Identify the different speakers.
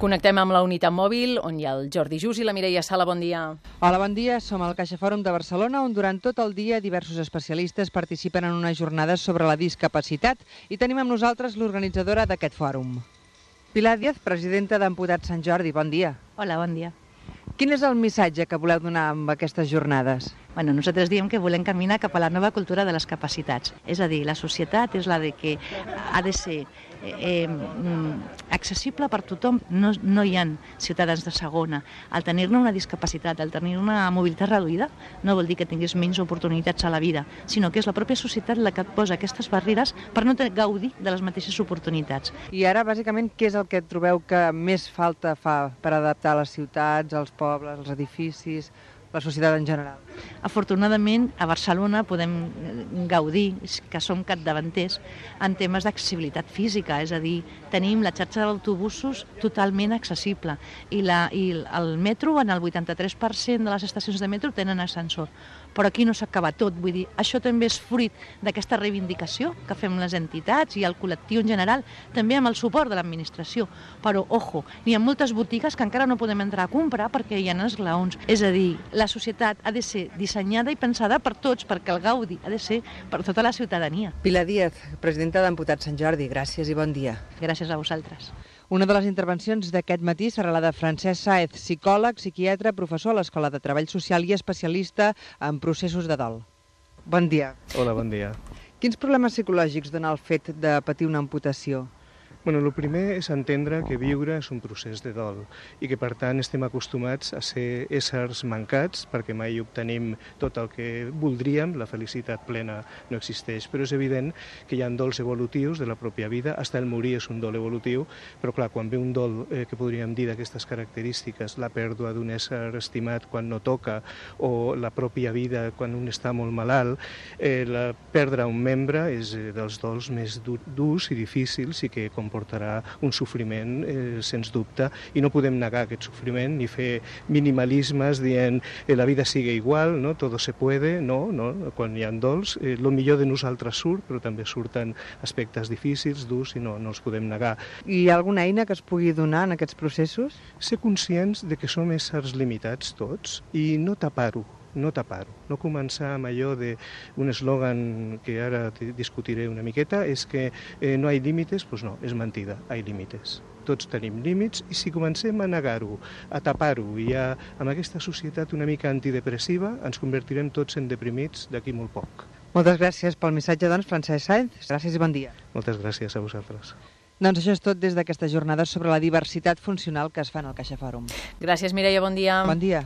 Speaker 1: Connectem amb la unitat mòbil, on hi ha el Jordi Jus i la Mireia Sala. Bon dia.
Speaker 2: Hola, bon dia. Som al Caixa Fòrum de Barcelona, on durant tot el dia diversos especialistes participen en unes jornades sobre la discapacitat i tenim amb nosaltres l'organitzadora d'aquest fòrum. Pilar Díaz, presidenta d'Amputat Sant Jordi, bon dia.
Speaker 3: Hola, bon dia.
Speaker 2: Quin és el missatge que voleu donar amb aquestes jornades?
Speaker 3: Bueno, nosaltres diem que volem caminar cap a la nova cultura de les capacitats. És a dir, la societat és la de que ha de ser eh, mm, accessible per tothom. No, no hi ha ciutadans de segona. Al tenir-ne una discapacitat, al tenir una mobilitat reduïda, no vol dir que tinguis menys oportunitats a la vida, sinó que és la pròpia societat la que et posa aquestes barreres per no gaudir de les mateixes oportunitats.
Speaker 2: I ara, bàsicament, què és el que trobeu que més falta fa per adaptar les ciutats, els pobles, els edificis, la societat en general?
Speaker 3: Afortunadament, a Barcelona podem gaudir, que som capdavanters, en temes d'accessibilitat física, és a dir, tenim la xarxa d'autobusos totalment accessible i, la, i el metro, en el 83% de les estacions de metro tenen ascensor. Però aquí no s'acaba tot, vull dir, això també és fruit d'aquesta reivindicació que fem les entitats i el col·lectiu en general, també amb el suport de l'administració. Però, ojo, n'hi ha moltes botigues que encara no podem entrar a comprar perquè hi ha esglaons. És a dir, la societat ha de ser dissenyada i pensada per tots, perquè el gaudi ha de ser per tota la ciutadania.
Speaker 2: Pilar Díaz, presidenta d'Amputat Sant Jordi, gràcies i bon dia.
Speaker 3: Gràcies a vosaltres.
Speaker 2: Una de les intervencions d'aquest matí serà la de Francesc Saez, psicòleg, psiquiatre, professor a l'Escola de Treball Social i especialista en processos de dol. Bon dia.
Speaker 4: Hola, bon dia.
Speaker 2: Quins problemes psicològics dona el fet de patir una amputació?
Speaker 4: Bueno, el primer és entendre que viure és un procés de dol i que per tant estem acostumats a ser éssers mancats perquè mai obtenim tot el que voldríem, la felicitat plena no existeix, però és evident que hi ha dols evolutius de la pròpia vida, hasta el morir és un dol evolutiu, però clar, quan ve un dol eh, que podríem dir d'aquestes característiques, la pèrdua d'un ésser estimat quan no toca o la pròpia vida quan un està molt malalt, eh, la, perdre un membre és eh, dels dols més durs i difícils i que com comportarà un sofriment, eh, sens dubte, i no podem negar aquest sofriment ni fer minimalismes dient eh, la vida sigue igual, no? todo se puede, no, no? quan hi ha dols, eh, lo millor de nosaltres surt, però també surten aspectes difícils, durs, i no, no els podem negar.
Speaker 2: I hi ha alguna eina que es pugui donar en aquests processos?
Speaker 4: Ser conscients de que som éssers limitats tots i no tapar-ho, no tapar-ho, no començar amb allò d'un eslògan que ara discutiré una miqueta, és que eh, no hi ha límites, doncs no, és mentida, hi ha límites. Tots tenim límits i si comencem a negar-ho, a tapar-ho i a, amb aquesta societat una mica antidepressiva, ens convertirem tots en deprimits d'aquí molt poc.
Speaker 2: Moltes gràcies pel missatge, doncs, Francesc Sainz. Gràcies i bon dia.
Speaker 4: Moltes gràcies a vosaltres.
Speaker 2: Doncs això és tot des d'aquesta jornada sobre la diversitat funcional que es fan al Caixa Fòrum.
Speaker 1: Gràcies, Mireia, bon dia.
Speaker 2: Bon dia.